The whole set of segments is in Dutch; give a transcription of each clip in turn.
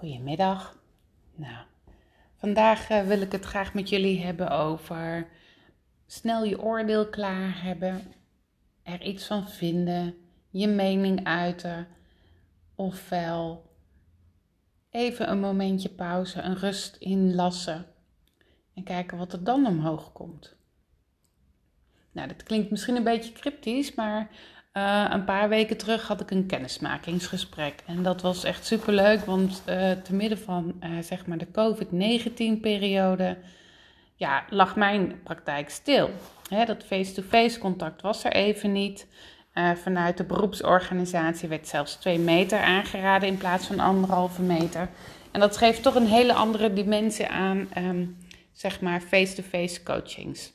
Goedemiddag. Nou, vandaag uh, wil ik het graag met jullie hebben over snel je oordeel klaar hebben, er iets van vinden, je mening uiten, ofwel even een momentje pauze, een rust inlassen en kijken wat er dan omhoog komt. Nou, dat klinkt misschien een beetje cryptisch, maar uh, een paar weken terug had ik een kennismakingsgesprek. En dat was echt superleuk, want uh, te midden van uh, zeg maar de COVID-19-periode ja, lag mijn praktijk stil. Hè, dat face-to-face contact was er even niet. vanuit de beroepsorganisatie werd zelfs twee meter aangeraden in plaats van anderhalve meter. En dat geeft toch een hele andere dimensie aan, um, zeg maar, face-to-face coachings.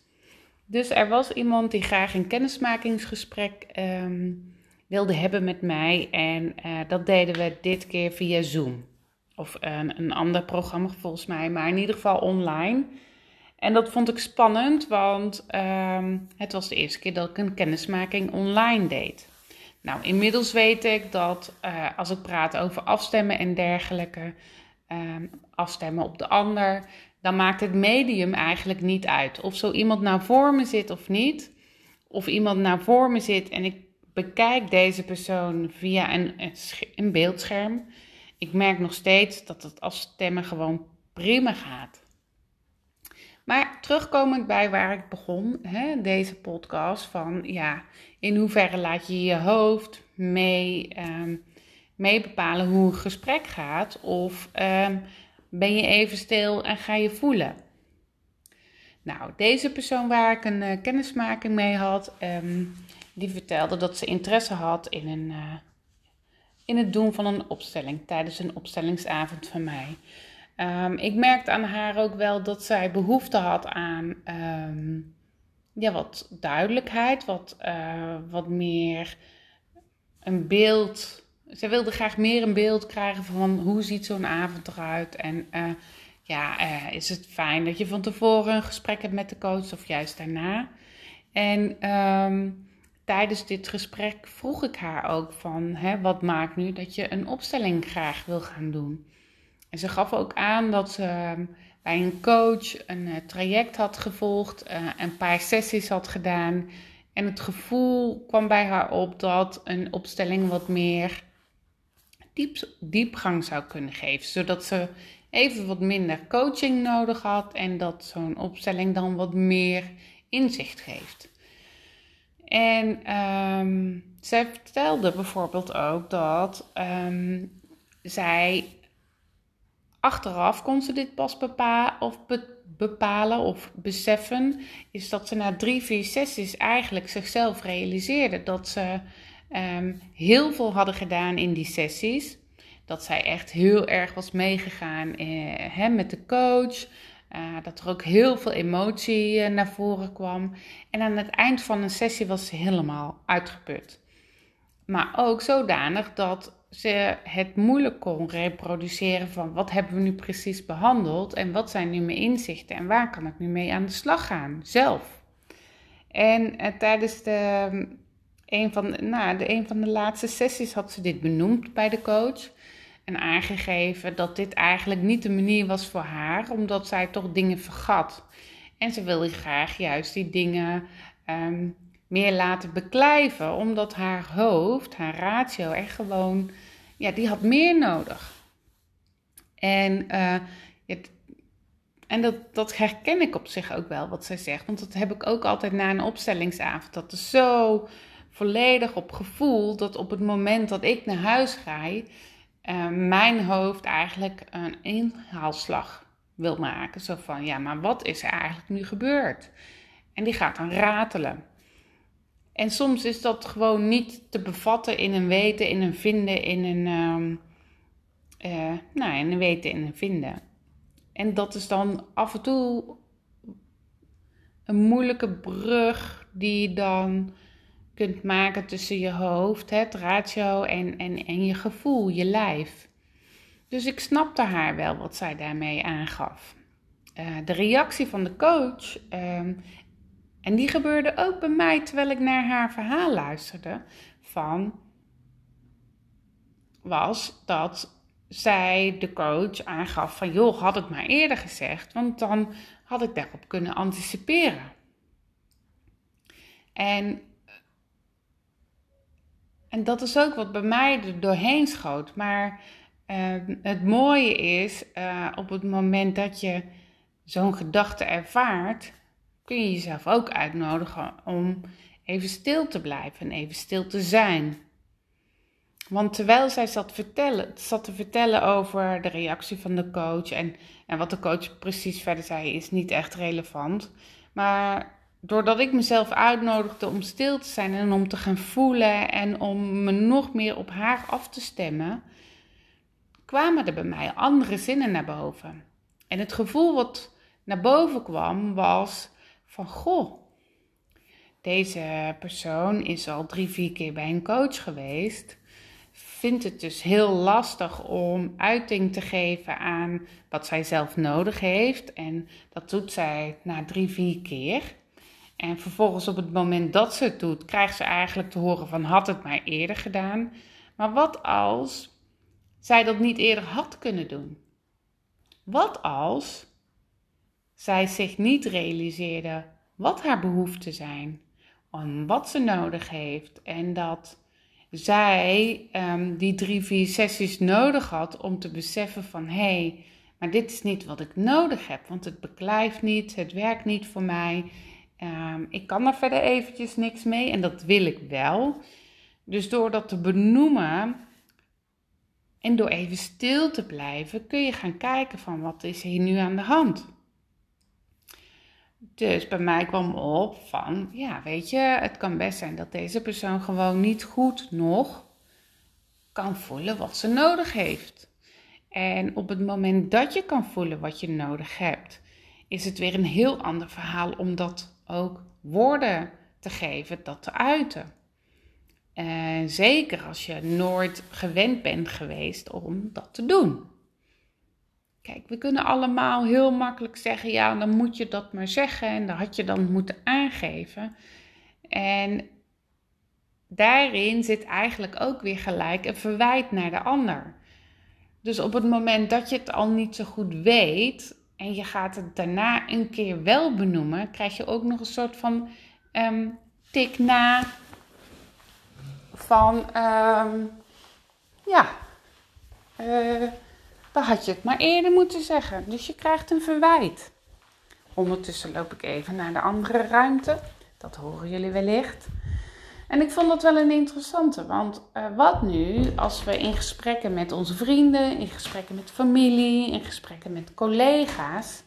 Dus er was iemand die graag een kennismakingsgesprek ehm, wilde hebben met mij. En uh, dat deden we dit keer via Zoom. Of een, een ander programma volgens mij, maar in ieder geval online. En dat vond ik spannend, want um, het was de eerste keer dat ik een kennismaking online deed. Nou, inmiddels weet ik dat uh, als ik praat over afstemmen en dergelijke, um, afstemmen op de ander, dan maakt het medium eigenlijk niet uit. Of zo iemand nou voor me zit of niet. Of iemand nou voor me zit en ik bekijk deze persoon via een, een beeldscherm. Ik merk nog steeds dat het afstemmen gewoon prima gaat. Maar terugkomend bij waar ik begon, hè, deze podcast, van ja, in hoeverre laat je je hoofd mee, um, mee bepalen hoe een gesprek gaat? Of um, ben je even stil en ga je voelen? Nou, deze persoon waar ik een uh, kennismaking mee had, um, die vertelde dat ze interesse had in, een, uh, in het doen van een opstelling tijdens een opstellingsavond van mij. Um, ik merkte aan haar ook wel dat zij behoefte had aan um, ja, wat duidelijkheid, wat, uh, wat meer een beeld ze wilde graag meer een beeld krijgen van hoe ziet zo'n avond eruit. En uh, ja, uh, is het fijn dat je van tevoren een gesprek hebt met de coach of juist daarna. En um, tijdens dit gesprek vroeg ik haar ook van, hè, wat maakt nu dat je een opstelling graag wil gaan doen? En ze gaf ook aan dat ze ehm, bij een coach een uh, traject had gevolgd, een paar sessies had gedaan. En het gevoel kwam bij haar op dat een opstelling wat meer diep, diepgang zou kunnen geven. Zodat ze even wat minder coaching nodig had en dat zo'n opstelling dan wat meer inzicht geeft. En um, zij vertelde bijvoorbeeld ook dat um, zij achteraf kon ze dit pas bepalen of bepalen of beseffen, is dat ze na drie, vier sessies eigenlijk zichzelf realiseerde dat ze um, heel veel hadden gedaan in die sessies. Dat zij echt heel erg was meegegaan eh, met de coach. Uh, dat er ook heel veel emotie uh, naar voren kwam. En aan het eind van een sessie was ze helemaal uitgeput. Maar ook zodanig dat ze het moeilijk kon reproduceren van wat hebben we nu precies behandeld en wat zijn nu mijn inzichten en waar kan ik nu mee aan de slag gaan zelf. En uh, tijdens de een van, nou, de, een van de laatste sessies had ze dit benoemd bij de coach. En aangegeven dat dit eigenlijk niet de manier was voor haar, omdat zij toch dingen vergat. En ze wilde graag juist die dingen um, meer laten beklijven, omdat haar hoofd, haar ratio, echt gewoon, ja, die had meer nodig. En, uh, het, en dat, dat herken ik op zich ook wel, wat zij zegt. Want dat heb ik ook altijd na een opstellingsavond. Dat is zo volledig op gevoel dat op het moment dat ik naar huis ga, uh, mijn hoofd eigenlijk een inhaalslag wil maken. Zo van, ja, maar wat is er eigenlijk nu gebeurd? En die gaat dan ratelen. En soms is dat gewoon niet te bevatten in een weten, in een vinden, in een, um, uh, nou, in een weten, in een vinden. En dat is dan af en toe een moeilijke brug die dan kunt maken tussen je hoofd, het ratio en, en, en je gevoel, je lijf. Dus ik snapte haar wel wat zij daarmee aangaf. Uh, de reactie van de coach, uh, en die gebeurde ook bij mij terwijl ik naar haar verhaal luisterde, van was dat zij, de coach, aangaf van joh, had het maar eerder gezegd, want dan had ik daarop kunnen anticiperen. En, en dat is ook wat bij mij er doorheen schoot. Maar uh, het mooie is, uh, op het moment dat je zo'n gedachte ervaart, kun je jezelf ook uitnodigen om even stil te blijven en even stil te zijn. Want terwijl zij zat, vertellen, zat te vertellen over de reactie van de coach en, en wat de coach precies verder zei, is niet echt relevant. Maar doordat ik mezelf uitnodigde om stil te zijn en om te gaan voelen en om me nog meer op haar af te stemmen, kwamen er bij mij andere zinnen naar boven. En het gevoel wat naar boven kwam was van goh, deze persoon is al drie, vier keer bij een coach geweest. Vindt het dus heel lastig om uiting te geven aan wat zij zelf nodig heeft. En dat doet zij na drie, vier keer. En vervolgens op het moment dat ze het doet, krijgt ze eigenlijk te horen van had het maar eerder gedaan. Maar wat als zij dat niet eerder had kunnen doen? Wat als zij zich niet realiseerde wat haar behoeften zijn, en wat ze nodig heeft en dat zij um, die drie, vier sessies nodig had om te beseffen van hé, hey, maar dit is niet wat ik nodig heb, want het beklijft niet, het werkt niet voor mij. Um, ik kan er verder eventjes niks mee en dat wil ik wel. Dus door dat te benoemen en door even stil te blijven, kun je gaan kijken van wat is hier nu aan de hand. Dus bij mij kwam op van, ja, weet je, het kan best zijn dat deze persoon gewoon niet goed nog kan voelen wat ze nodig heeft. En op het moment dat je kan voelen wat je nodig hebt, is het weer een heel ander verhaal om dat ook woorden te geven, dat te uiten. En zeker als je nooit gewend bent geweest om dat te doen. Kijk, we kunnen allemaal heel makkelijk zeggen: ja, dan moet je dat maar zeggen en dat had je dan moeten aangeven. En daarin zit eigenlijk ook weer gelijk een verwijt naar de ander. Dus op het moment dat je het al niet zo goed weet en je gaat het daarna een keer wel benoemen, krijg je ook nog een soort van um, tik na van um, ja. Uh, dan had je het maar eerder moeten zeggen. Dus je krijgt een verwijt. Ondertussen loop ik even naar de andere ruimte. Dat horen jullie wellicht. En ik vond dat wel een interessante, want uh, wat nu als we in gesprekken met onze vrienden, in gesprekken met familie, in gesprekken met collega's,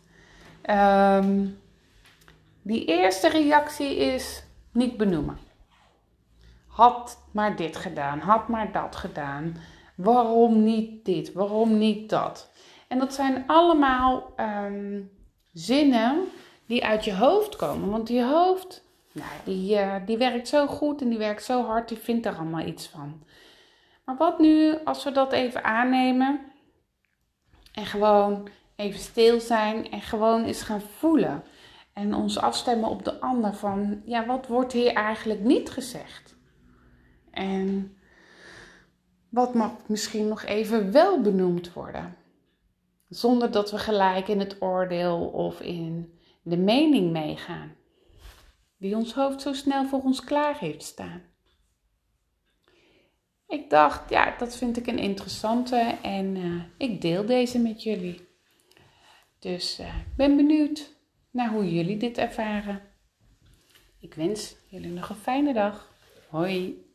um, die eerste reactie is niet benoemen. Had maar dit gedaan, had maar dat gedaan. Waarom niet dit? Waarom niet dat? En dat zijn allemaal um, zinnen die uit je hoofd komen. Want je hoofd, nou, die, uh, die werkt zo goed en die werkt zo hard, die vindt er allemaal iets van. Maar wat nu als we dat even aannemen en gewoon even stil zijn en gewoon eens gaan voelen. En ons afstemmen op de ander van, ja, wat wordt hier eigenlijk niet gezegd? En wat mag misschien nog even wel benoemd worden? Zonder dat we gelijk in het oordeel of in de mening meegaan, die ons hoofd zo snel voor ons klaar heeft staan. Ik dacht, ja, dat vind ik een interessante en uh, ik deel deze met jullie. Dus ik uh, ben benieuwd naar hoe jullie dit ervaren. Ik wens jullie nog een fijne dag. Hoi!